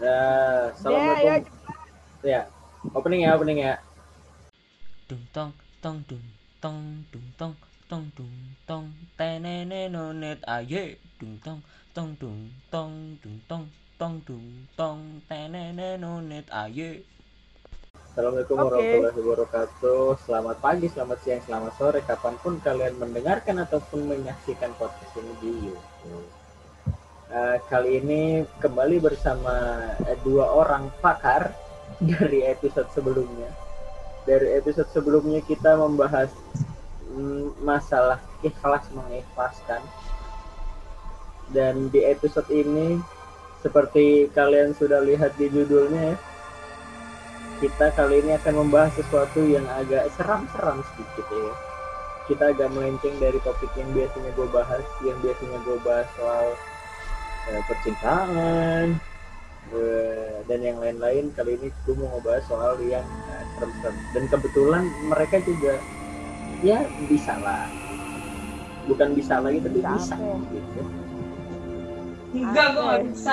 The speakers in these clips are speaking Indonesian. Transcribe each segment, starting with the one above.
Ya, assalamualaikum. Ya, opening ya, opening ya. dung tong tong dung tong dung tong tong dung tong tenene nonet aye dung tong tong dung tong dung tong tong dung tong tenene nonet aye Assalamualaikum warahmatullahi wabarakatuh. Selamat pagi, selamat siang, selamat sore, kapan pun kalian mendengarkan ataupun menyaksikan podcast ini di YouTube. Eh, kali ini kembali bersama eh, dua orang pakar dari episode sebelumnya. Dari episode sebelumnya kita membahas mm, masalah ikhlas mengikhlaskan. Dan di episode ini seperti kalian sudah lihat di judulnya ya, kita kali ini akan membahas sesuatu yang agak seram-seram sedikit ya. Kita agak melenceng dari topik yang biasanya gue bahas, yang biasanya gue bahas soal eh, percintaan eh, dan yang lain-lain. Kali ini gue mau ngebahas soal yang eh, serem-serem. Dan kebetulan mereka juga ya bisa lah. Bukan bisa lagi tapi bisa Capek. gitu. Enggak, gue gak bisa.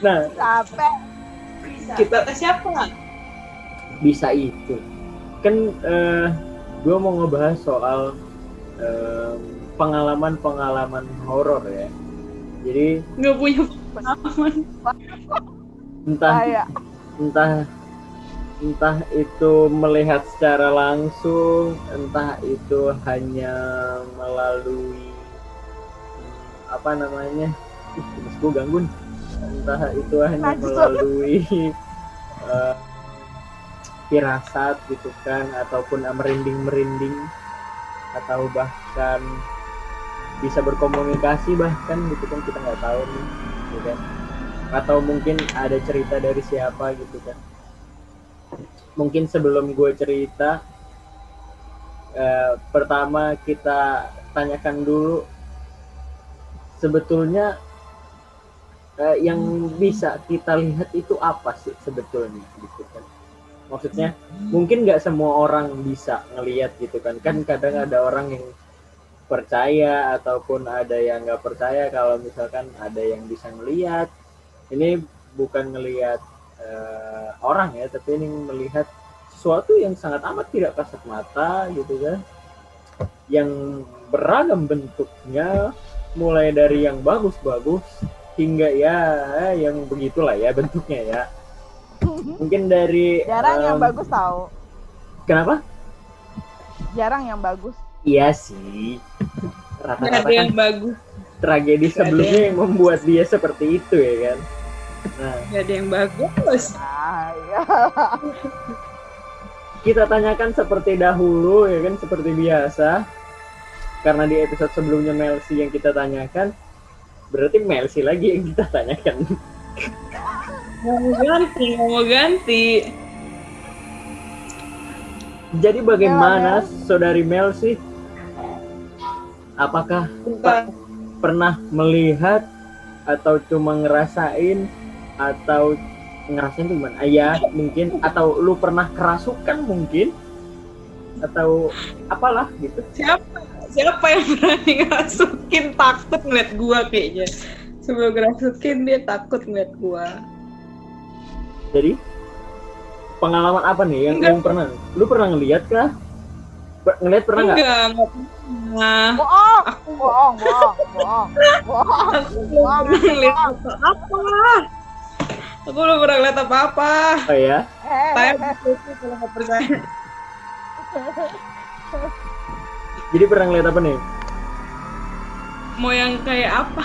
Nah, Capek. kita Kata siapa? bisa itu kan eh, gue mau ngebahas soal eh, pengalaman-pengalaman horor ya jadi Gak punya pengalaman. entah Kayak entah entah itu melihat secara langsung entah itu hanya melalui apa namanya ih gue ganggu nih. entah itu hanya melalui eh, firasat gitu kan ataupun merinding merinding atau bahkan bisa berkomunikasi bahkan gitu kan kita nggak tahu nih gitu kan. Atau mungkin ada cerita dari siapa gitu kan. Mungkin sebelum gue cerita eh, pertama kita tanyakan dulu sebetulnya eh, yang bisa kita lihat itu apa sih sebetulnya gitu kan. Maksudnya mungkin nggak semua orang bisa ngelihat gitu kan. Kan kadang ada orang yang percaya ataupun ada yang nggak percaya kalau misalkan ada yang bisa ngelihat ini bukan ngelihat eh, orang ya tapi ini melihat sesuatu yang sangat amat tidak kasat mata gitu kan yang beragam bentuknya mulai dari yang bagus-bagus hingga ya yang begitulah ya bentuknya ya mungkin dari jarang yang em, bagus tahu. kenapa Jarang yang bagus. Iya sih rata-rata ada kan yang bagus. tragedi Gak sebelumnya yang membuat dia seperti itu ya kan nah Gak ada yang bagus. Nah, ya. kita tanyakan seperti dahulu ya kan seperti biasa karena di episode sebelumnya Melsi yang kita tanyakan berarti Melsi lagi yang kita tanyakan Mau ganti, mau ganti. jadi bagaimana saudari Melsi apakah Bentar. pernah melihat atau cuma ngerasain atau ngerasain tuh gimana? Ya mungkin atau lu pernah kerasukan mungkin atau apalah gitu. Siapa? Siapa yang berani ngerasukin takut ngeliat gua kayaknya. Sebelum ngerasukin dia takut ngeliat gua. Jadi pengalaman apa nih yang Enggak. yang pernah? Lu pernah ngeliat kah? Ngeliat pernah nggak? Enggak, enggak pernah. Bohong, Aku bohong, bohong, bohong, bohong. aku belum pernah ngeliat apa-apa. Aku belum pernah ngeliat apa-apa. Oh ya. Eh, Saya itu kalau nggak percaya. Jadi pernah ngeliat apa nih? Mau yang kayak apa?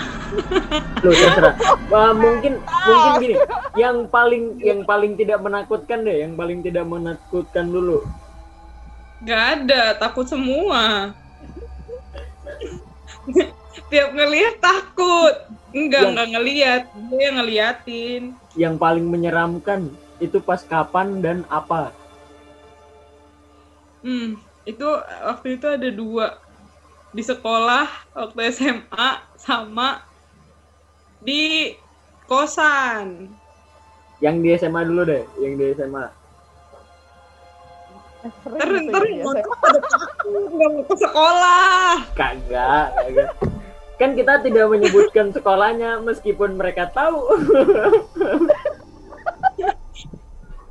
Lu terserah. Wah, mungkin mungkin gini. Yang paling yang paling tidak menakutkan deh, yang paling tidak menakutkan dulu. Gak ada, takut semua. Tiap ngeliat takut. Enggak, Yang- enggak ngeliat. Dia yang ngeliatin. Yang paling menyeramkan itu pas kapan dan apa? Hmm, itu waktu itu ada dua di sekolah waktu SMA sama di kosan. Yang di SMA dulu deh, yang di SMA. Pada takut nggak mau ke sekolah. Kagak, kagak. kan kita tidak menyebutkan sekolahnya meskipun mereka tahu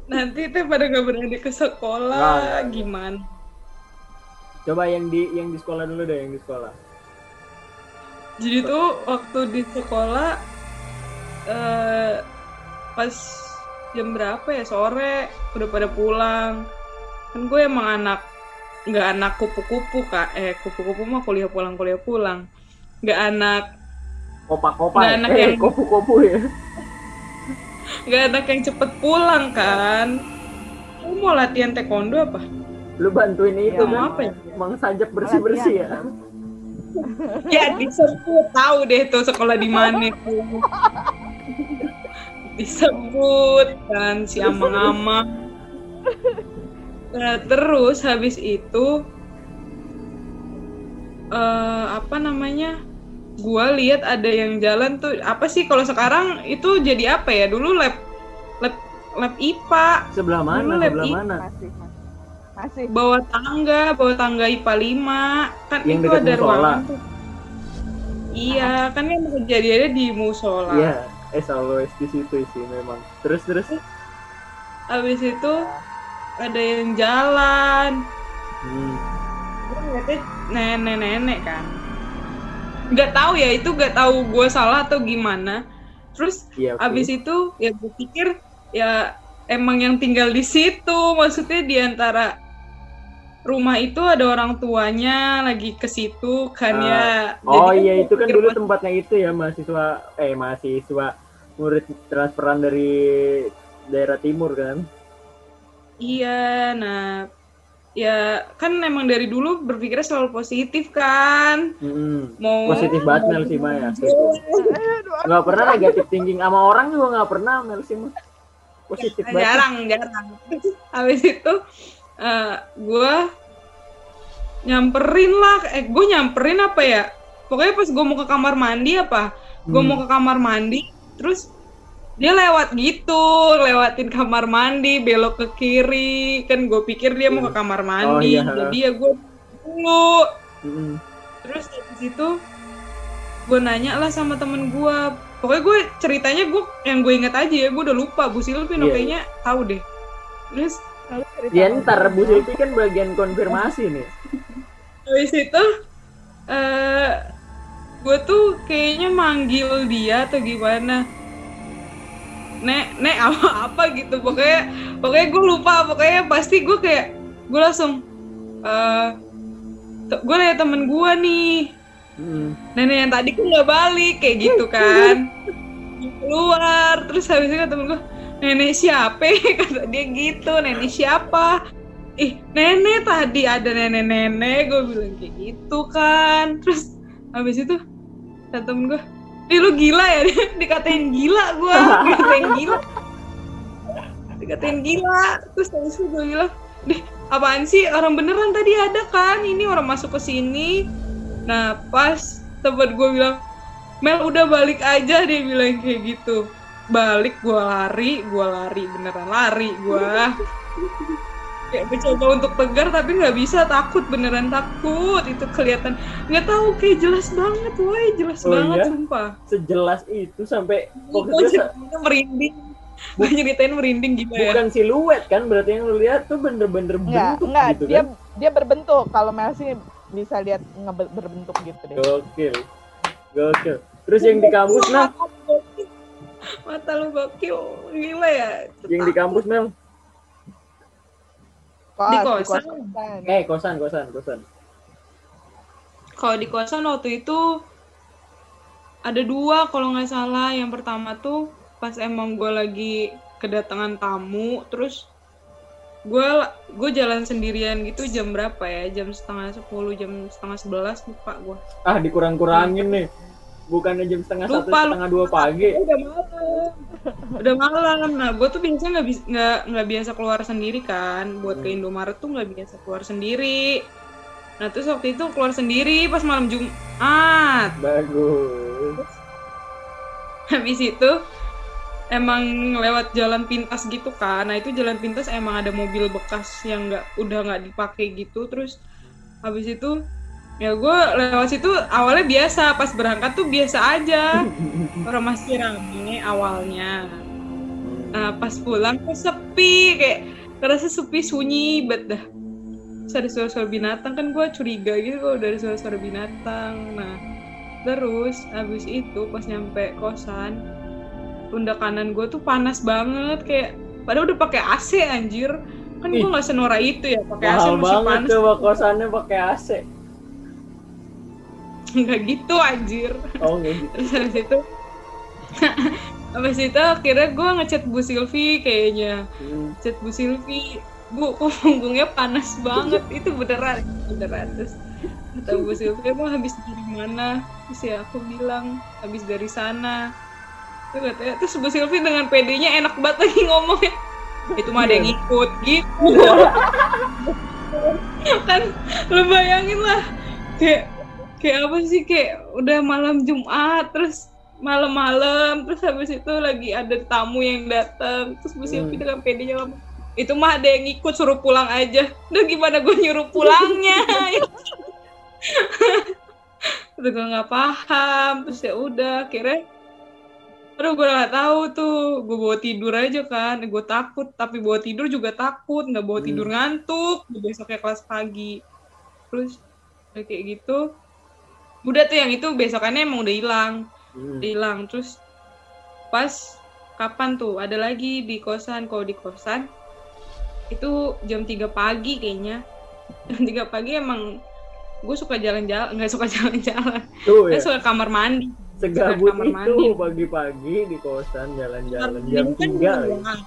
Nanti teh pada nggak berani ke sekolah, Nah. gimana? coba yang di yang di sekolah dulu deh yang di sekolah Jadi tuh waktu di sekolah eh pas jam berapa ya sore udah pada pulang. Kan gue emang anak nggak anak kupu-kupu kak, eh kupu-kupu mah kuliah pulang kuliah pulang. Nggak anak kopa-kopa Nah, ya? anak eh yang- kopu-kopu ya nggak anak yang cepet pulang kan. Lu mau latihan taekwondo apa? lu bantuin itu Ya, kan apa ya? Mang Sajak bersih bersih ya Ya disebut tahu deh tuh sekolah di mana tuh. disebut kan si amang-amang. Nah, terus habis itu eh apa namanya? Gua lihat ada yang jalan tuh apa sih kalau sekarang itu jadi apa ya? Dulu lab lab lab IPA sebelah mana Dulu lab sebelah I- mana Masih, masih. Masih. bawah tangga, bawah tangga IPA 5 kan Yang itu ada musola. ruangan tuh. Iya, kan yang kejadiannya di musola. Iya, as always di situ sih memang. Terus terus. Habis itu ada yang jalan. Hmm. Gue ngeliatnya nenek-nenek kan. Nggak tahu ya, itu nggak tahu gue salah atau gimana. Terus Iya. oke. Abis itu ya gue pikir ya emang yang tinggal di situ maksudnya di antara rumah itu ada orang tuanya lagi ke situ kan Ah. ya. Oh Jadi iya itu kan dulu tempatnya itu ya mahasiswa eh mahasiswa murid transferan dari daerah timur kan. Iya, nah ya kan emang dari dulu berpikirnya selalu positif kan. Hmm. Mau Positif banget Mel sih Mah ya. Aduh, Nggak pernah negatif thinking sama orang juga nggak pernah Mel sih. Positif banget. jarang jarang habis itu eh gue nyamperin lah eh gue nyamperin apa ya pokoknya pas gue mau ke kamar mandi apa gue Hmm. mau ke kamar mandi terus dia lewat gitu lewatin kamar mandi belok ke kiri. Kan gue pikir dia mau ke kamar mandi. Oh, iya. jadi ya gue dulu Hmm. terus habis itu gue nanya lah sama temen gue pokoknya gue ceritanya gue yang gue inget aja ya gue udah lupa. Bu Silvin Iya, kayaknya tahu deh. Terus Ya ntar. Bu Silvi kan bagian konfirmasi nih. habis itu eh gue tuh kayaknya manggil dia atau gimana nek nek apa apa gitu. Pokoknya pokoknya gue lupa. Pokoknya pasti gue kayak gue langsung eh gue liat temen gue nih. Hmm. nenek yang tadi kan nggak balik kayak gitu kan. Keluar. Terus habis itu temen gue nenek siapa? Kata dia gitu nenek siapa? Ih nenek tadi ada nenek-nenek. Gue bilang kayak gitu kan. Terus habis itu kata temen gue ih lu gila ya dikatain gila gue dikatain gila. Dikatain gila. Terus habis itu gue bilang deh apaan sih? Orang beneran tadi ada kan? Ini orang masuk ke sini. Nah pas tempat gue bilang Mel udah balik aja dia bilang kayak gitu. Balik gue lari, gue lari beneran lari gue Kayak mencoba untuk tegar tapi nggak bisa takut beneran takut itu kelihatan nggak tahu kayak jelas banget woi jelas Oh, banget iya? sumpah Sejelas itu sampai gue waktu itu merinding gue nyeritain merinding gitu ya bukan siluet kan berarti yang lu lihat tuh bener-bener bentuk enggak, gitu dia kan. dia berbentuk. Kalau Mel sih bisa lihat berbentuk gitu deh. Gokil. Gokil. Terus yang di kampus nah, Mata lu gokil. mata lu gokil gila ya yang di kampus Mel. Kos, Di kosan. kosan. Eh, kosan, kosan, kosan. Kalau di kosan waktu itu ada dua kalau nggak salah. Yang pertama tuh pas emang gue lagi kedatangan tamu, terus gue gue jalan sendirian gitu jam berapa ya? Jam setengah sepuluh, jam setengah sebelas lupa gue. Ah, dikurang-kurangin nih. Bukannya jam setengah satu, setengah dua pagi. Udah malam, udah malam. Nah gue tuh biasanya nggak bis- nggak nggak biasa keluar sendiri kan. Buat ke Indomaret tuh nggak biasa keluar sendiri. Nah terus waktu itu keluar sendiri pas malam Jumat. Bagus. habis itu emang lewat jalan pintas gitu kan nah itu jalan pintas emang ada mobil bekas yang nggak udah nggak dipakai gitu terus habis itu ya gue lewat situ awalnya biasa pas berangkat tuh biasa aja. Orang masih rame awalnya. Nah pas pulang kok sepi kayak kerasa sepi sunyi bet dah. Terus ada suara-suara binatang kan gue curiga gitu kalau dari suara-suara binatang. Nah terus habis itu pas nyampe kosan pundak kanan gue tuh panas banget kayak padahal udah pakai AC anjir. Kan gue nggak senora itu ya pakai AC masih banget panas. coba kosannya pakai AC. Nggak gitu anjir. Oh gitu. terus habis itu habis itu akhirnya gue ngechat Bu Silvi kayaknya. Hmm. chat Bu Silvi Bu kok punggungnya panas banget? Itu beneran beneran. Terus kata Bu Silvi emang habis dari mana? Terus ya aku bilang habis dari sana. Terus katanya terus Bu Silvi dengan pedenya enak banget lagi ngomongnya. Itu mah ada yang ikut gitu. Kan lu bayangin lah. Kayak kayak apa sih? Kayak udah malam Jumat terus malam-malam terus habis itu lagi ada tamu yang datang terus Bu Silvi Hmm. dengan pedenya itu mah ada yang ikut suruh pulang aja. Udah gimana gue nyuruh pulangnya? Udah gue nggak paham. Terus ya udah akhirnya Aduh gue nggak tahu tuh. Gue bawa tidur aja kan. Gue takut tapi bawa tidur juga takut. Nggak bawa Hmm. tidur ngantuk. Besoknya kelas pagi. Terus kayak gitu udah tuh yang itu besokannya emang udah hilang Hmm. hilang terus pas kapan tuh ada lagi di kosan kalau di kosan itu jam 3 pagi kayaknya jam 3 pagi emang gue suka jalan-jalan nggak suka jalan-jalan gue ya. suka kamar mandi Segabut kamar itu mandi. pagi-pagi di kosan jalan-jalan jam kan 3 di lagi. luar.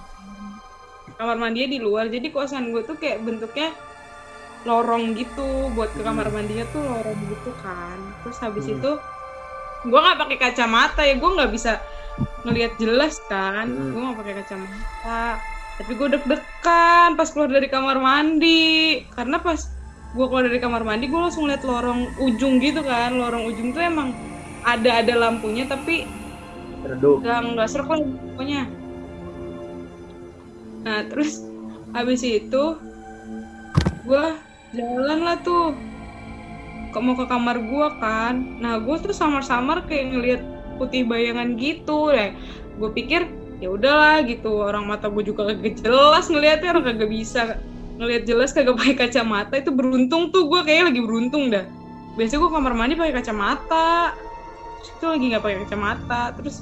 kamar mandinya di luar jadi kosan gue tuh kayak bentuknya lorong gitu buat ke kamar mandinya tuh lorong gitu kan. Terus habis Hmm. itu gue nggak pakai kacamata ya gue nggak bisa ngelihat jelas kan. Hmm. gue nggak pakai kacamata. Tapi gue deg-degan pas keluar dari kamar mandi. Karena pas gue keluar dari kamar mandi gue langsung lihat lorong ujung gitu kan. Lorong ujung tuh emang ada ada lampunya tapi Redup. nggak nggak serak lah pokoknya. Nah terus habis itu gue jalan lah tuh. Kok mau ke kamar gue kan? Nah gue tuh samar-samar kayak ngelihat putih bayangan gitu. Deh gue pikir ya udahlah gitu. Orang mata gue juga kagak jelas ngelihatnya orang kagak bisa ngelihat jelas kagak pakai kacamata. Itu beruntung tuh gue kayak lagi beruntung dah. Biasanya gue kamar mandi pakai kacamata. Terus itu lagi nggak pakai kacamata. Terus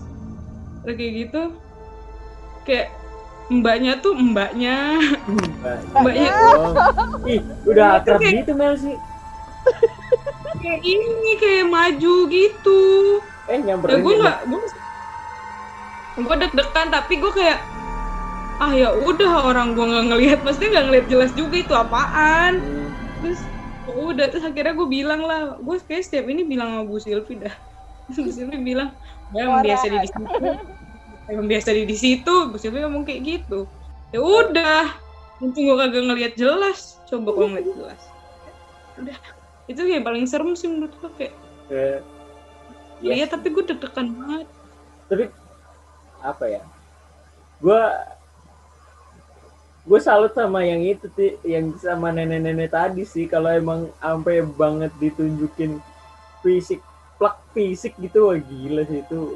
kayak gitu kayak mbaknya tuh mbaknya Mbak. mbaknya Oh. Ih, udah Itu akrab kayak- gitu Mel sih. kayak ini kayak maju gitu Eh ya nyamperin gue dia. nggak gue gue deg-degan tapi gue kayak ah ya udah orang gue nggak ngelihat pasti nggak ngelihat jelas juga itu apaan Hmm. terus ya udah terus akhirnya gue bilang lah gue kayak setiap ini bilang sama Bu Silvi dah Bu Silvi bilang ya biasa di di situ emang biasa di di situ Bu Silvi ngomong kayak gitu ya udah untung gue kagak ngelihat jelas coba kalau ngeliat jelas udah itu yang paling serem sih menurut gue kayak Eh, iya yes. tapi gue deg-degan banget Tapi apa ya? Gua gue salut sama yang itu sih, yang sama nenek-nenek tadi sih. Kalau emang sampai banget ditunjukin fisik, plak fisik gitu, wah gila sih itu.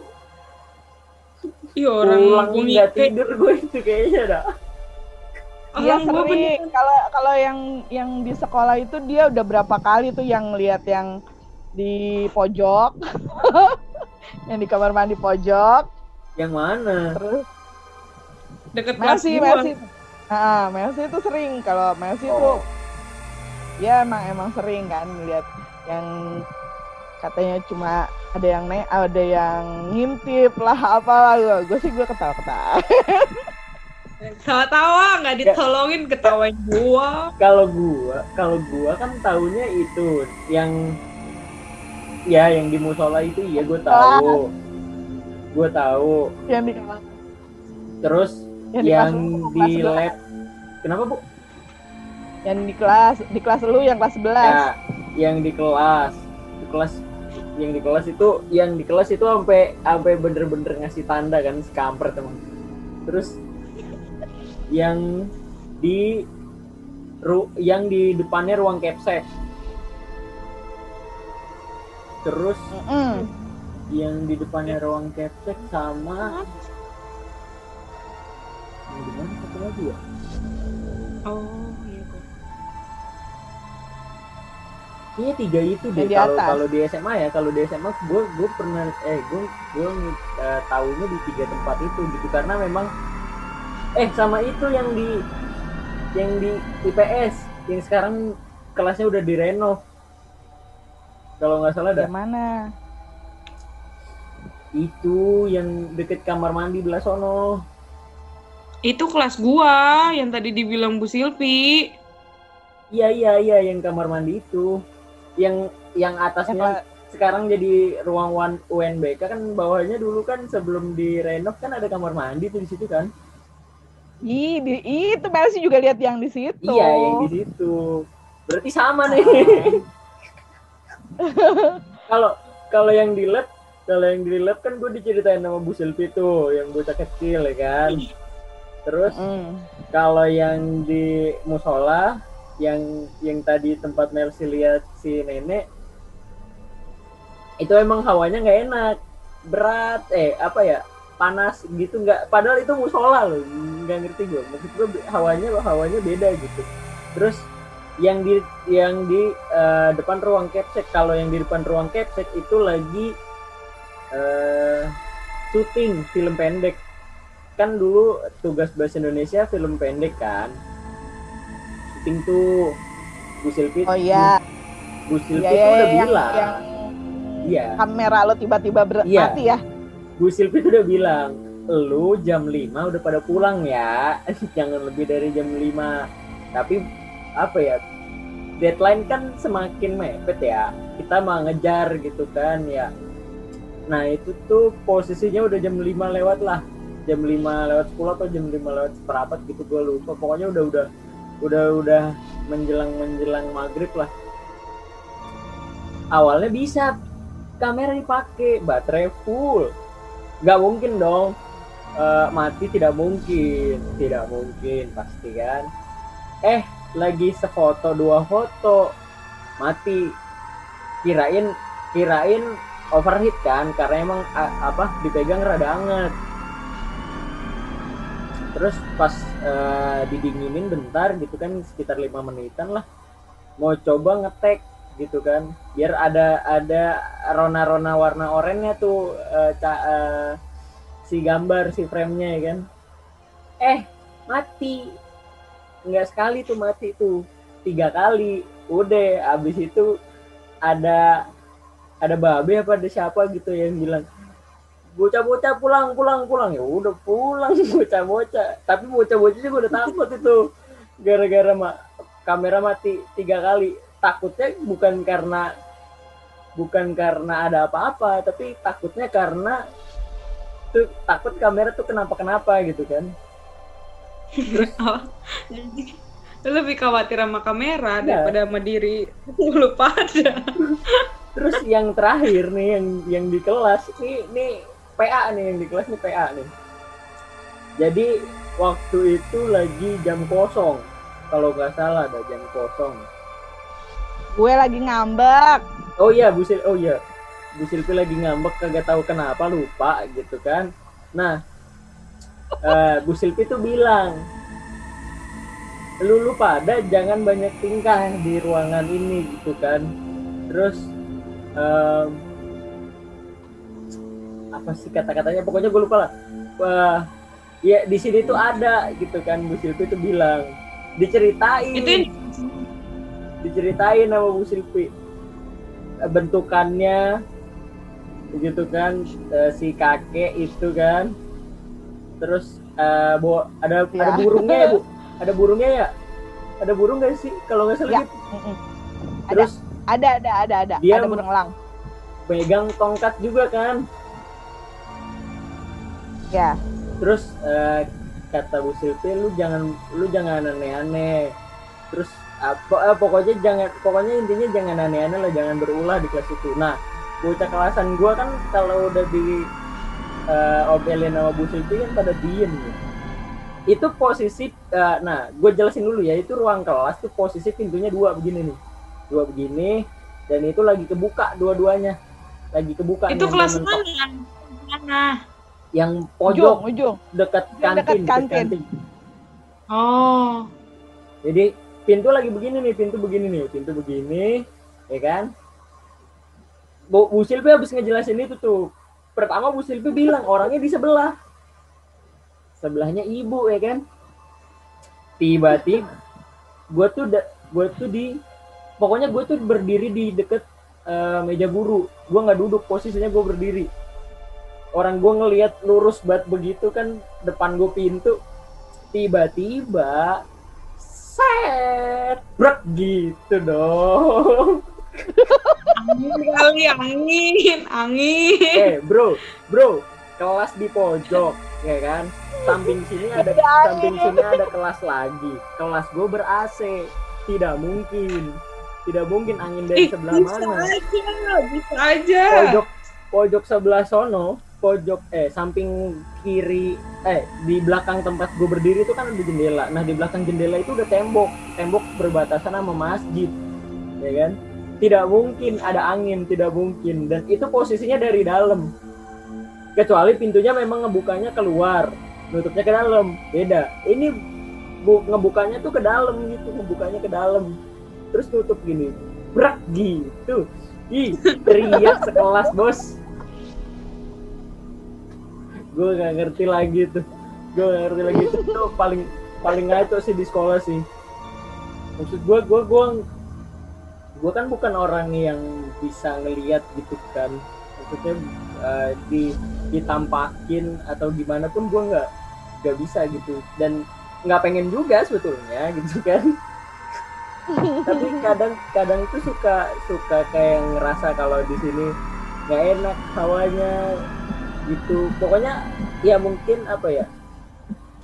Iya orang Pulang gue nggak tidur gue itu kayaknya dah. Iya orang sering. Kalau kalau yang yang di sekolah itu dia udah berapa kali tuh yang lihat yang di pojok, yang di kamar mandi pojok, Yang mana? terus deket kelas Messi. Nah, Messi itu sering. Kalau Messi itu Oh. ya emang emang sering kan lihat yang katanya cuma ada yang naik, ada yang ngintip lah apalah. Gue sih gue ketawa-ketawa. tawa-tawa nggak ditolongin ketawain gua. Kalau gua, kalau gua kan tahunya itu yang ya yang di musola itu iya gue tahu. Gue tahu. yang di kelas Terus yang di yang kelas di kelas lab. Kenapa bu? yang di kelas di kelas lu yang kelas 11 Ya, yang di kelas, di kelas, yang di kelas itu, yang di kelas itu sampai sampai bener-bener ngasih tanda kan, si kampret emang. Terus yang di ru, yang di depannya ruang capsek. terus Mm-mm. yang di depannya ruang capsek sama yang di mana satu lagi ya Oh, Kayaknya tiga itu deh kalau atas. kalau di SMA ya kalau di SMA gue gue pernah eh gue gue uh, tahunya di tiga tempat itu gitu karena memang eh sama itu yang di yang di IPS yang sekarang kelasnya udah direnov kalau nggak salah dah Yang mana? itu yang deket kamar mandi belah sono Itu kelas gua yang tadi dibilang Bu Silvi. iya iya iya yang kamar mandi itu yang yang atasnya sekarang jadi ruang UNBK kan bawahnya dulu kan sebelum direnov kan ada kamar mandi tuh di situ kan Ih, di, itu Melsi juga lihat yang di situ. Iya, yang di situ. Berarti sama nih. Kalau kalau yang di lab, kalau yang di lab kan gue diceritain sama Bu Silvi tuh, yang bocah kecil ya kan. Terus Mm. kalau yang di musola, yang yang tadi tempat Mercy lihat si nenek, itu emang hawanya nggak enak, berat, eh apa ya, panas gitu nggak. Padahal itu musola loh, nggak ngerti gue. Maksud gue hawanya hawanya beda gitu. Terus yang di yang di eh, depan ruang capsek, kalau yang di depan ruang capsek itu lagi eh syuting film pendek kan dulu tugas bahasa Indonesia film pendek kan syuting tuh. Bu Silvi Oh iya, Bu Silvi iya, tuh iya, udah yang, bilang. yang iya. kamera lo tiba-tiba ber- Iya. mati ya. Bu Silvi tuh udah bilang lu jam 5 udah pada pulang ya. Jangan lebih dari jam 5 tapi apa ya deadline kan semakin mepet ya. Kita mau ngejar gitu kan ya. Nah itu tuh posisinya udah jam 5 lewat lah. Jam 5 lewat 10 atau jam 5 lewat seperempat gitu gue lupa. Pokoknya udah udah udah udah menjelang menjelang maghrib lah. Awalnya bisa kamera dipakai baterai full. Nggak mungkin dong. Eh, mati tidak mungkin tidak mungkin pasti kan. Eh lagi sefoto dua foto mati. Kirain kirain overheat kan karena emang apa dipegang rada anget terus pas eh, didinginin bentar gitu kan sekitar lima menitan lah. Mau coba ngetek gitu kan. Biar ada ada rona-rona warna oranye tuh eh, ca- eh, si gambar si framenya ya kan. Eh mati. Nggak sekali tuh mati tuh. Tiga kali. Udah abis itu ada ada babe apa ada siapa gitu yang bilang bocah-bocah pulang pulang pulang. Ya udah pulang bocah-bocah. Tapi bocah-bocah juga udah takut itu. Gara-gara ma- kamera mati tiga kali. Takutnya bukan karena bukan karena ada apa-apa tapi takutnya karena tuh takut kamera tuh kenapa kenapa gitu kan. Oh, jadi lu lebih khawatir sama kamera Iya. daripada sama diri. Lu pada. Terus yang terakhir nih yang yang di kelas nih nih PA nih yang di kelas nih PA nih. Jadi waktu itu lagi jam kosong kalau nggak salah ada jam kosong. Gue lagi ngambek. Oh iya Bu Sil oh iya Bu Silvi lagi ngambek kagak tahu kenapa lupa gitu kan. Nah eh, Bu Silvi tuh bilang lu lu pada jangan banyak tingkah di ruangan ini gitu kan. Terus apa sih kata-katanya pokoknya gue lupa lah. Wah, ya di sini tuh ada gitu kan Bu Silvi tuh bilang diceritain Itu diceritain sama Bu Silvi bentukannya begitu kan eh, si kakek itu kan terus bo- ada ada Ya. burungnya ya bu ada burungnya ya ada burung gak sih kalau nggak salah Ya. gitu. Terus Ada, ada, ada, ada. Dia- ada burung elang. pegang tongkat juga kan Ya. terus eh, kata Bu Silvi lu jangan lu jangan aneh-aneh terus apa eh, pokoknya jangan pokoknya intinya jangan aneh-aneh lah jangan berulah di kelas itu nah bocah kelasan gua kan kalau udah di eh, omelin sama Bu Silvi kan pada diem gitu. itu posisi eh, nah gue jelasin dulu ya itu ruang kelas tuh posisi pintunya dua begini nih dua begini dan itu lagi kebuka dua-duanya lagi kebuka Itu kelas? Mana? Yang Ujung, pojok ujung. dekat kantin, dekat dekat kantin. kantin. Oh. Jadi pintu lagi begini nih, pintu begini nih, pintu begini, ya kan? Bu, Bu Silvi habis ngejelasin itu tuh. Pertama Bu Silvi bilang orangnya di sebelah. Sebelahnya ibu ya kan? Tiba-tiba gue tuh da- gue tuh di pokoknya gue tuh berdiri di deket eh, meja guru. Gue nggak duduk, posisinya gue berdiri. Orang gue ngelihat lurus banget begitu kan depan gue pintu. Tiba-tiba set brek gitu dong Angin kali, angin, angin. eh bro bro kelas di pojok ya kan samping sini ada samping sini ada kelas lagi kelas gue ber AC tidak mungkin tidak mungkin angin dari Ih, sebelah bisa mana aja, bisa aja. pojok pojok sebelah sono pojok eh samping kiri eh di belakang tempat gue berdiri itu kan ada jendela. Nah di belakang jendela itu udah tembok. Tembok berbatasan sama masjid ya kan? Tidak mungkin ada angin tidak mungkin. Dan itu posisinya dari dalam. Kecuali pintunya memang ngebukanya keluar nutupnya ke dalam. Beda. Ini bu, ngebukanya tuh ke dalam gitu ngebukanya ke dalam. Terus tutup gini. Brak gitu. Ih teriak sekelas bos gue gak ngerti lagi tuh. Gue gak ngerti lagi. Itu tuh paling paling ngaco sih di sekolah sih. Maksud gue gue gue gue kan bukan orang yang bisa ngeliat gitu kan. Maksudnya eh, di ditampakin atau gimana pun gue nggak nggak bisa gitu. Dan nggak pengen juga sebetulnya gitu kan. Tapi kadang kadang tuh suka suka kayak ngerasa kalau di sini nggak enak hawanya gitu. Pokoknya ya mungkin apa ya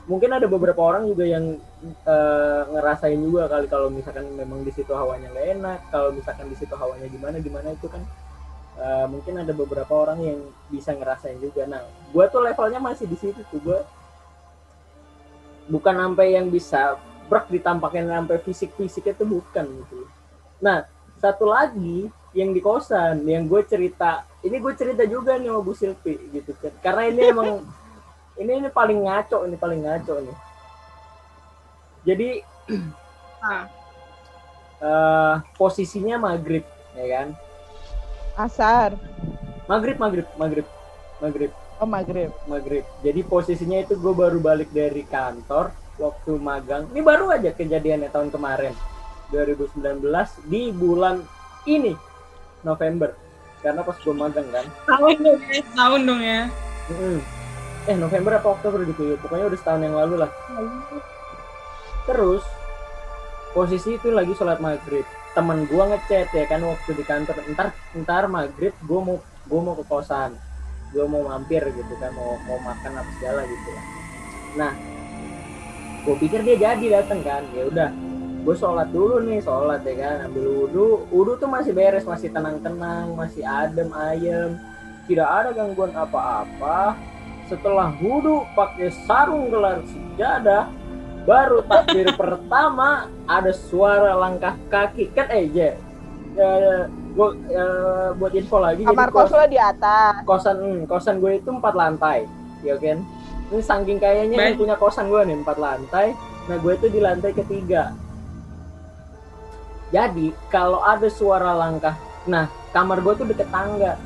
mungkin ada beberapa orang juga yang eh, ngerasain juga kali kalau misalkan memang di situ hawanya nggak enak kalau misalkan di situ hawanya gimana gimana itu kan eh, mungkin ada beberapa orang yang bisa ngerasain juga. Nah gue tuh levelnya masih di situ tuh gue bukan sampai yang bisa brak ditampakin sampai fisik-fisik itu bukan gitu. Nah satu lagi yang di kosan yang gue cerita ini gue cerita juga nih sama Bu Silvi gitu kan. Karena ini emang ini ini paling ngaco ini paling ngaco nih. Jadi eh, posisinya maghrib ya kan? Asar. maghrib maghrib maghrib maghrib. Oh maghrib. maghrib. Jadi posisinya itu gue baru balik dari kantor waktu magang. Ini baru aja kejadiannya tahun kemarin 2019 di bulan ini November karena pas gue magang kan? Tahun dong ya, tahun dong ya. Eh November apa Oktober gitu ya? Pokoknya udah setahun yang lalu lah. Terus posisi itu lagi sholat maghrib. Teman gua ngechat ya kan waktu di kantor. Ntar ntar maghrib gua mau gua mau ke kosan. Gua mau mampir gitu kan mau mau makan apa segala gitu lah. Nah gua pikir dia jadi dateng kan. Ya udah gue sholat dulu nih sholat ya kan ambil wudhu. Wudhu tuh masih beres masih tenang-tenang masih adem ayem. Tidak ada gangguan apa-apa. Setelah wudhu pakai sarung gelar sejadah baru takbir pertama ada suara langkah kaki. Kan eh ya, ya, gua ya, buat info lagi Kamar kos- lo di atas. kosan hmm, kosan gue itu empat lantai ya kan? Ini saking kayaknya punya kosan gue nih empat lantai. Nah gue itu di lantai ketiga jadi kalau ada suara langkah nah kamar gue tuh deket tangga.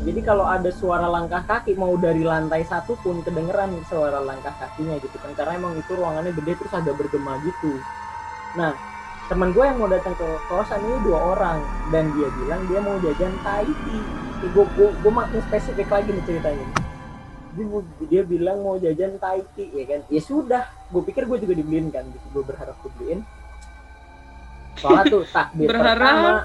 Jadi kalau ada suara langkah kaki mau dari lantai satu pun kedengeran suara langkah kakinya gitu kan. Karena emang itu ruangannya gede terus agak bergema gitu. Nah teman gue yang mau datang ke kosan ini dua orang. Dan dia bilang dia mau jajan Taiti gue gue gue makin spesifik lagi nih ceritanya. Dia, dia bilang mau jajan Taiti ya kan? Ya sudah gue pikir gue juga dibeliin kan gitu. Gue berharap dibeliin soalnya tuh takbir pertama Berharap.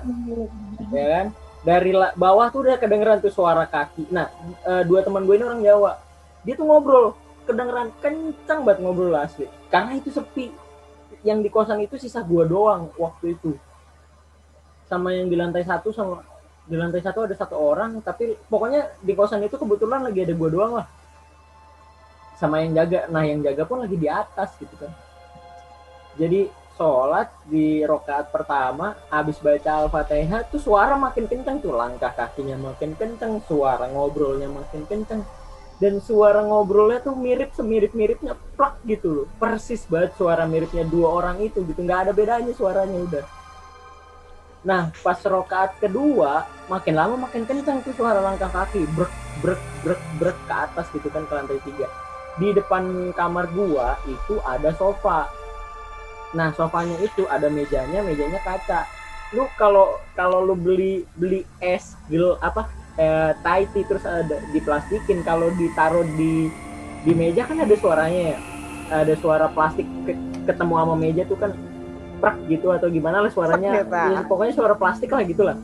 ya kan? Dari bawah tuh udah kedengeran tuh suara kaki. Nah eh, dua teman gue ini orang Jawa. Dia tuh ngobrol kedengeran kencang banget ngobrol asli. Karena itu sepi. Yang di kosan itu sisa gua doang waktu itu. Sama yang di lantai satu sama di lantai satu ada satu orang tapi pokoknya di kosan itu kebetulan lagi ada gua doang lah. Sama yang jaga. Nah yang jaga pun lagi di atas gitu kan. Jadi sholat di rokaat pertama habis baca al-fatihah tuh suara makin kenceng tuh. Langkah kakinya makin kenceng suara ngobrolnya makin kenceng. Dan suara ngobrolnya tuh mirip semirip miripnya plak gitu loh. Persis banget suara miripnya dua orang itu gitu. Nggak ada bedanya suaranya udah. Nah pas rokaat kedua makin lama makin kenceng tuh suara langkah kaki. Brek brek brek brek ke atas gitu kan ke lantai tiga. Di depan kamar gua itu ada sofa nah sofanya itu ada mejanya mejanya kaca. Lu kalau kalau lu beli beli es gel apa eh, Thai tea terus ada diplastikin kalau ditaruh di di meja kan ada suaranya ya. Ada suara plastik ke- ketemu sama meja tuh kan prak gitu atau gimana lah suaranya. Ya, Ya, pokoknya suara plastik lah gitulah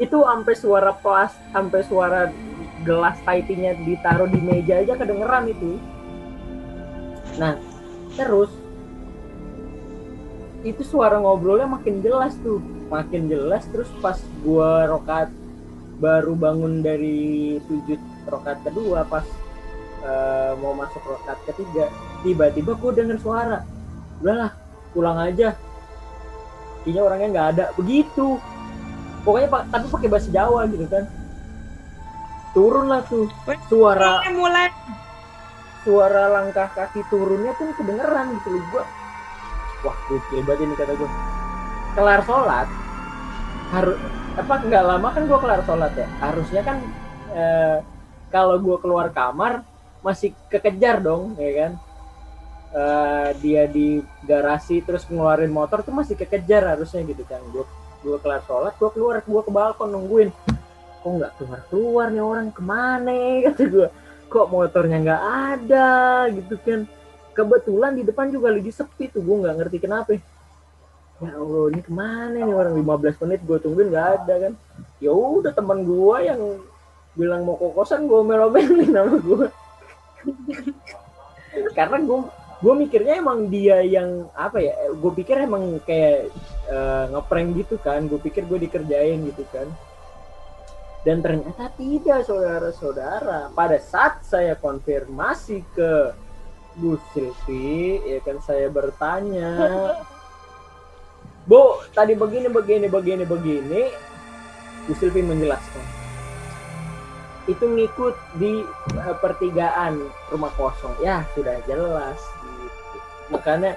itu sampai suara plas sampai suara gelas Thai tea-nya ditaruh di meja aja kedengeran itu. Nah terus itu suara ngobrolnya makin jelas tuh. Makin jelas terus pas gua rokat baru bangun dari sujud rokat kedua pas eh, mau masuk rokat ketiga tiba-tiba gua denger suara. Udahlah pulang aja. Kayaknya orangnya nggak ada. Begitu. Pokoknya pak tapi pakai bahasa Jawa gitu kan. Turun lah tuh. Suara Mulai, suara langkah kaki turunnya tuh kedengeran gitu loh. Gua wah gokil banget ini kata gua. Kelar sholat harus apa nggak lama kan gua kelar sholat ya? Harusnya kan eh, kalau gua keluar kamar masih kekejar dong ya kan? Eh, dia di garasi terus ngeluarin motor tuh masih kekejar harusnya gitu kan. Gua gua kelar sholat gua keluar gua ke balkon nungguin. Kok nggak keluar keluar nih orang? Ke mana kata gua. Kok motornya nggak ada gitu kan kebetulan di depan juga lagi sepi tuh gue nggak ngerti kenapa. Ya allah ini ke mana nih orang? 15 menit gue tungguin nggak ada kan? Ya udah teman gue yang bilang mau kokosan gue melomelin sama gue karena gue gue mikirnya emang dia yang apa ya gue pikir emang kayak eh, ngeprank gitu kan. Gue pikir gue dikerjain gitu kan. Dan ternyata tidak saudara-saudara. Pada saat saya konfirmasi ke Bu Silvi ya kan saya bertanya. Bu tadi begini begini begini begini. Bu Silvi menjelaskan. Itu ngikut di eh, pertigaan rumah kosong. Ya sudah jelas gitu. Makanya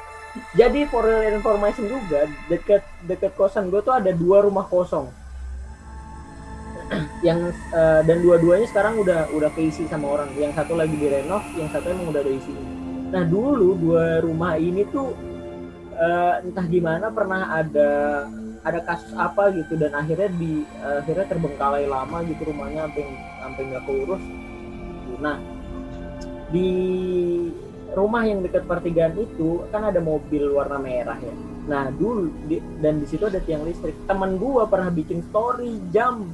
jadi for your information juga deket deket kosan gue tuh ada dua rumah kosong. Yang eh, dan dua-duanya sekarang udah udah keisi sama orang. Yang satu lagi direnov yang satu emang udah ada isinya nah dulu dua rumah ini tuh eh, entah gimana pernah ada ada kasus apa gitu. Dan akhirnya di akhirnya terbengkalai lama gitu rumahnya sampai sampai nggak keurus. Nah di rumah yang dekat pertigaan itu kan ada mobil warna merah ya. Nah dulu di- dan di situ ada tiang listrik. Teman gua pernah bikin story jam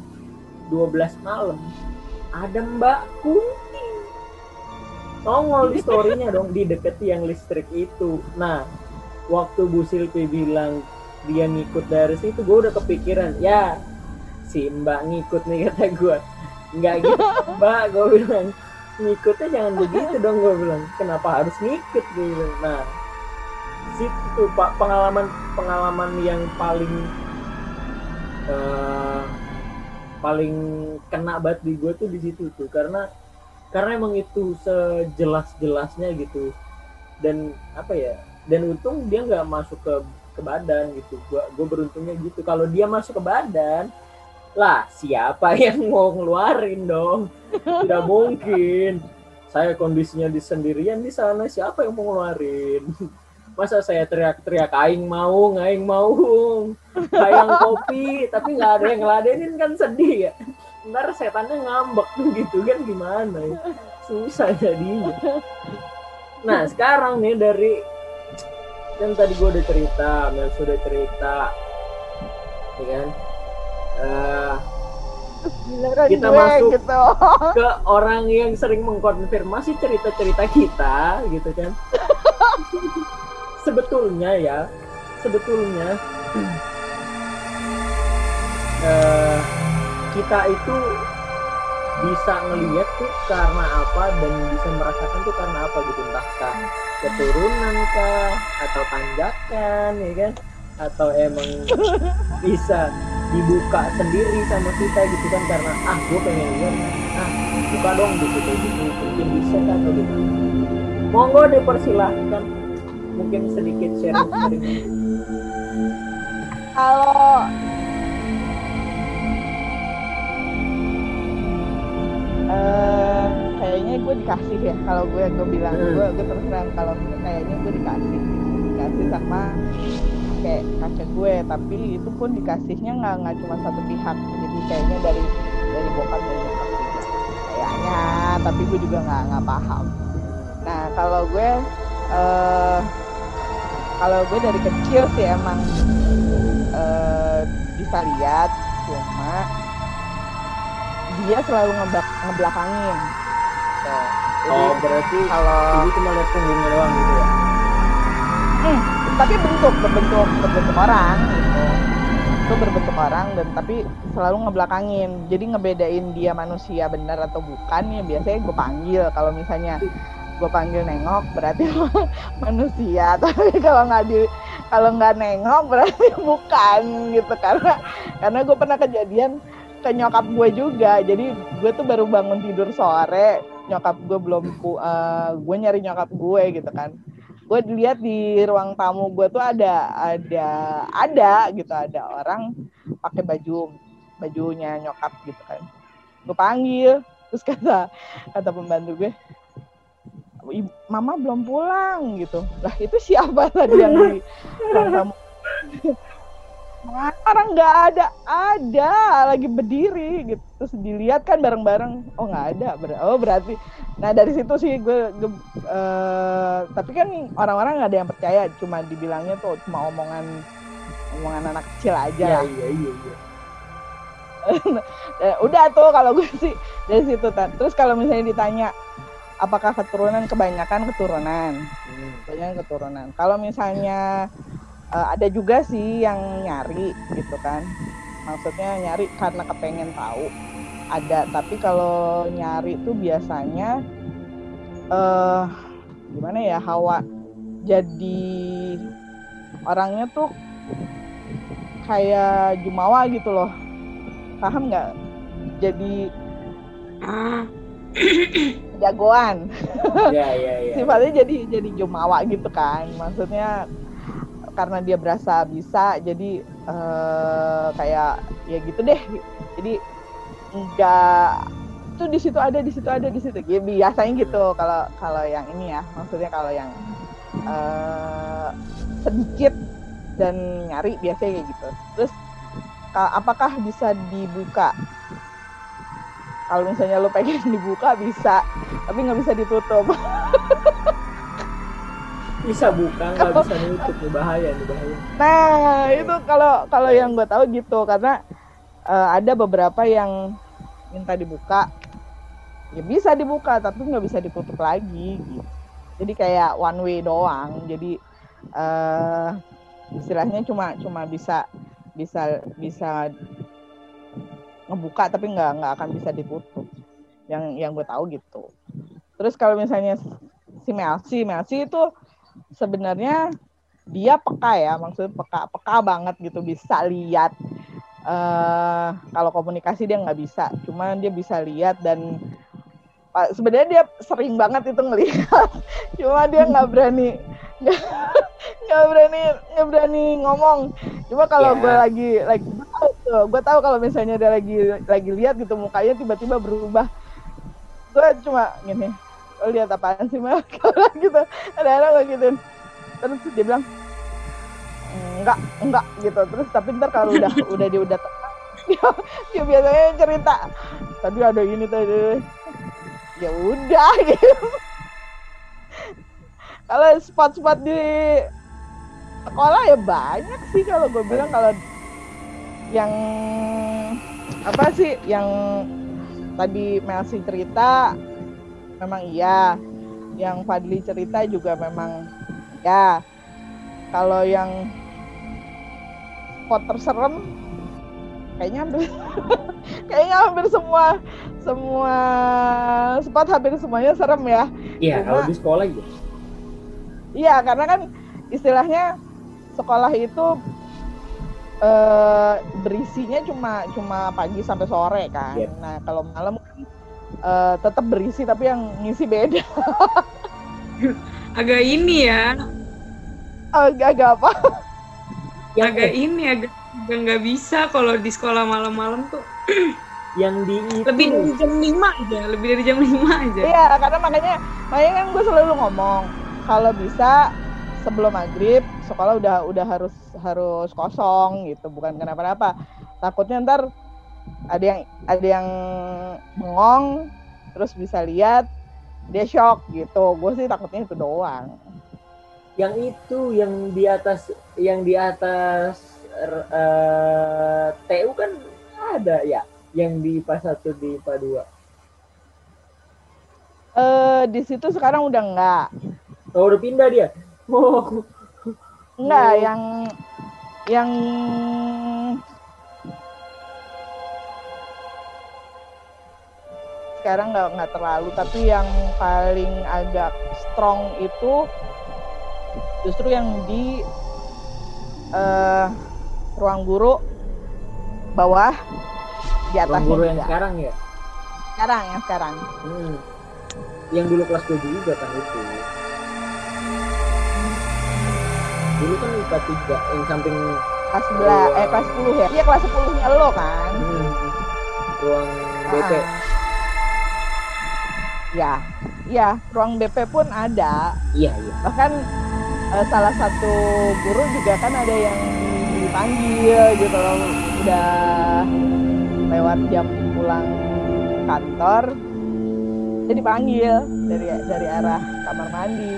12 malam. Ada mbak kunti nongol di storynya dong di deket tiang listrik itu. Nah waktu Bu Silvi bilang dia ngikut dari situ gue udah kepikiran ya si mbak ngikut nih kata gue nggak gitu mbak gue bilang. Ngikutnya jangan begitu dong gue bilang. Kenapa harus ngikut? gue nah situ pak pengalaman pengalaman yang paling eh, paling kena banget di gue tuh di situ tuh. Karena karena emang itu sejelas jelasnya gitu. Dan apa ya dan untung dia nggak masuk ke ke badan gitu. Gua gue beruntungnya gitu. Kalau dia masuk ke badan lah siapa yang mau ngeluarin dong? Tidak mungkin. Saya kondisinya di sendirian di sana siapa yang mau ngeluarin? Masa saya teriak-teriak aing mau aing mau. Sayang kopi tapi nggak ada yang ngeladenin kan sedih ya ntar setannya ngambek gitu kan gimana ya susah jadinya nah sekarang nih dari kan tadi gue udah cerita Mel sudah cerita ya kan Eh, Giliran Kita gue masuk. gitu. ke orang yang sering mengkonfirmasi cerita-cerita kita gitu kan sebetulnya ya sebetulnya eh, kita itu bisa ngelihat tuh karena apa dan bisa merasakan tuh karena apa gitu. Entah keturunan kah atau tanjakan ya kan? Atau emang bisa dibuka sendiri sama kita gitu kan? Karena ah gue pengen lihat. Ah buka dong gitu kayak gitu. Mungkin bisa kan atau gimana monggo dipersilahkan. Mungkin sedikit sharing kalau gue dikasih ya kalau gue gue bilang. Hmm. gue gue terus terang kalau kayaknya gue dikasih dikasih sama kayak kakek gue tapi itu pun dikasihnya nggak nggak cuma satu pihak. Jadi kayaknya dari dari bokap dan nyokap juga kayaknya tapi gue juga nggak nggak paham. Nah kalau gue eh kalau gue dari kecil sih emang eh, bisa lihat cuma dia selalu ngebelakangin Jadi, oh berarti kalau ibu cuma lihat punggungnya doang gitu ya? Hmm, tapi bentuk berbentuk berbentuk orang gitu. Itu berbentuk orang dan tapi selalu ngebelakangin. Jadi ngebedain dia manusia benar atau bukan ya biasanya gue panggil. Kalau misalnya gue panggil nengok berarti manusia. Tapi kalau nggak di kalau nggak nengok berarti bukan gitu. Karena karena gue pernah kejadian ke nyokap gue juga. Jadi gue tuh baru bangun tidur sore nyokap gue belum pu- eh, gue nyari nyokap gue gitu kan. Gue lihat di ruang tamu gue tuh ada ada ada gitu ada orang pakai baju bajunya nyokap gitu kan. Gue panggil terus kata kata pembantu gue "Ibu- mama belum pulang gitu. Lah itu siapa tadi yang di ruang tamu? "Mana orang nggak ada ada lagi berdiri gitu terus dilihat kan bareng-bareng oh nggak ada Ber- oh berarti nah dari situ sih gue, gue- eh, tapi kan orang-orang nggak ada yang percaya cuma dibilangnya tuh cuma omongan omongan anak kecil aja iya lah. iya iya iya Eh, udah tuh kalau gue sih dari situ Tan. terus kalau misalnya ditanya apakah keturunan kebanyakan keturunan Hmm. kebanyakan keturunan kalau misalnya eh, ada juga sih yang nyari gitu kan. Maksudnya nyari karena kepengen tahu. Ada tapi kalau nyari tuh biasanya eh gimana ya hawa jadi orangnya tuh kayak jumawa gitu loh. Paham nggak? Jadi jagoan. Iya iya iya sifatnya jadi jadi jumawa gitu kan. Maksudnya karena dia berasa bisa jadi eh, kayak ya gitu deh. Jadi enggak itu di situ ada di situ ada di situ. Ya, biasanya gitu kalau kalau yang ini ya. Maksudnya kalau yang eh, sedikit dan nyari biasanya kayak gitu. Terus ka- apakah bisa dibuka? Kalau misalnya lo pengen dibuka bisa. Tapi nggak bisa ditutup bisa buka nggak bisa nutup nih bahaya nih bahaya Nah, itu kalau kalau yang gue tahu gitu karena eh, ada beberapa yang minta dibuka. Ya bisa dibuka tapi nggak bisa ditutup lagi gitu. Jadi kayak one way doang. Jadi eh istilahnya cuma cuma bisa bisa bisa ngebuka tapi nggak nggak akan bisa ditutup. Yang yang gue tahu gitu. Terus kalau misalnya si Melsi, Melsi itu sebenarnya dia peka ya maksudnya peka peka banget gitu bisa lihat eh kalau komunikasi dia nggak bisa cuma dia bisa lihat dan pa- sebenarnya dia sering banget itu ngelihat cuma dia nggak berani nggak berani nggak berani ngomong cuma kalau Ya. gue lagi lagi gue tahu kalau misalnya dia lagi lagi lihat gitu mukanya tiba-tiba berubah gue cuma gini lo lihat apaan sih Mel? Kalau gitu ada-ada lo gitu terus dia bilang enggak enggak gitu. Terus tapi ntar kalau udah udah dia udah tenang, dia, dia biasanya cerita tadi ada ini tadi. Ya udah gitu. Kalau spot-spot di sekolah ya banyak sih kalau gue bilang kalau yang apa sih yang tadi Melsi cerita memang iya yang Fadli cerita juga memang ya kalau yang spot terserem kayaknya hampir kayaknya hampir semua semua spot hampir semuanya serem ya iya kalau di sekolah gitu Iya, karena kan istilahnya sekolah itu eh berisinya cuma cuma pagi sampai sore kan. Yep. Nah, kalau malam kan eh, tetap berisi tapi yang ngisi beda. Agak ini ya, Agak-agak apa? Yang agak ini agak agak nggak bisa kalau di sekolah malam-malam tuh yang di itu lebih dari jam 5 aja, lebih dari jam 5 aja. Iya, karena makanya makanya kan gue selalu ngomong kalau bisa sebelum maghrib sekolah udah udah harus harus kosong gitu, bukan kenapa-napa. Takutnya ntar ada yang ada yang bengong terus bisa lihat dia shock gitu. Gue sih takutnya itu doang. yang itu yang di atas yang di atas er, eh, TU kan ada ya yang di IPA 1 di IPA 2 Eh di situ sekarang udah enggak. oh udah pindah dia oh Enggak, Oh. yang yang sekarang nggak nggak terlalu. Tapi yang paling agak strong itu justru yang di eh, ruang guru bawah di ruang atasnya guru yang juga. sekarang ya? Sekarang yang sekarang. Hmm. yang dulu kelas 7 juga kan itu. Dulu kan IPA 3 yang samping kelas 11 eh kelas 10 ya? Iya kelas 10 nya lo kan. Hmm, ruang BP Ah. Ya ya ruang BP pun ada. Iya iya. Bahkan eh, salah satu guru juga kan ada yang dipanggil gitu loh. Udah lewat jam pulang kantor jadi dipanggil dari dari arah kamar mandi.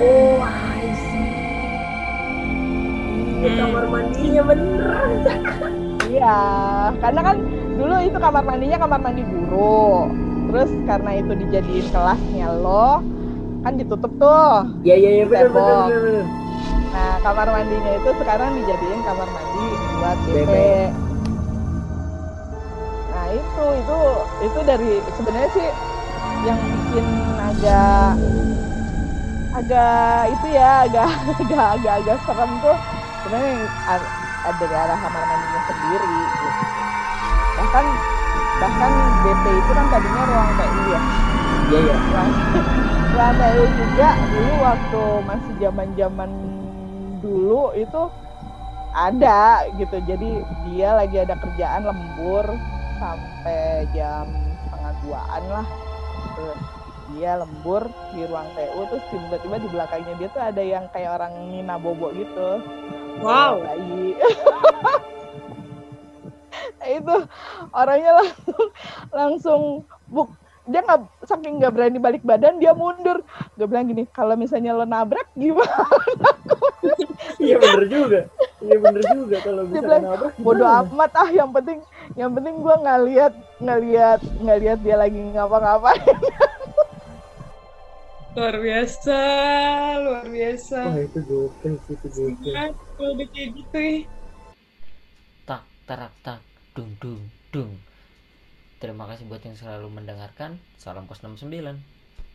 Oh I see. Ini Hmm. kamar mandinya beneran iya karena kan dulu itu kamar mandinya kamar mandi guru terus karena itu dijadiin kelasnya lo kan ditutup tuh iya iya iya bener, bener. Nah, kamar mandinya itu sekarang dijadiin kamar mandi buat BP. Nah, itu itu itu dari sebenarnya sih yang bikin agak agak itu ya agak agak agak agak serem tuh sebenarnya yang a- a- dari arah kamar mandinya sendiri gitu. bahkan bahkan BP itu kan tadinya ruang TU ya. Iya iya. Ruang, ruang TU juga dulu waktu masih zaman zaman dulu itu ada gitu. Jadi dia lagi ada kerjaan lembur sampai jam setengah duaan lah. Gitu. dia lembur di ruang TU terus tiba-tiba di belakangnya dia tuh ada yang kayak orang Nina Bobo gitu. Wow. bayi itu orangnya langsung langsung buk dia nggak saking nggak berani balik badan dia mundur. Gue bilang gini kalau misalnya lo nabrak gimana? Iya bener juga. Iya bener juga kalau Dia bisa bilang, nabrak. Bodoh amat ah yang penting yang penting gue nggak lihat nggak lihat nggak lihat dia lagi ngapa-ngapain. Luar biasa, luar biasa. wah itu gokil sih itu Kalau udah kayak gitu ya. tak tarak tak dung dung dung. Terima kasih buat yang selalu mendengarkan. Salam kos 69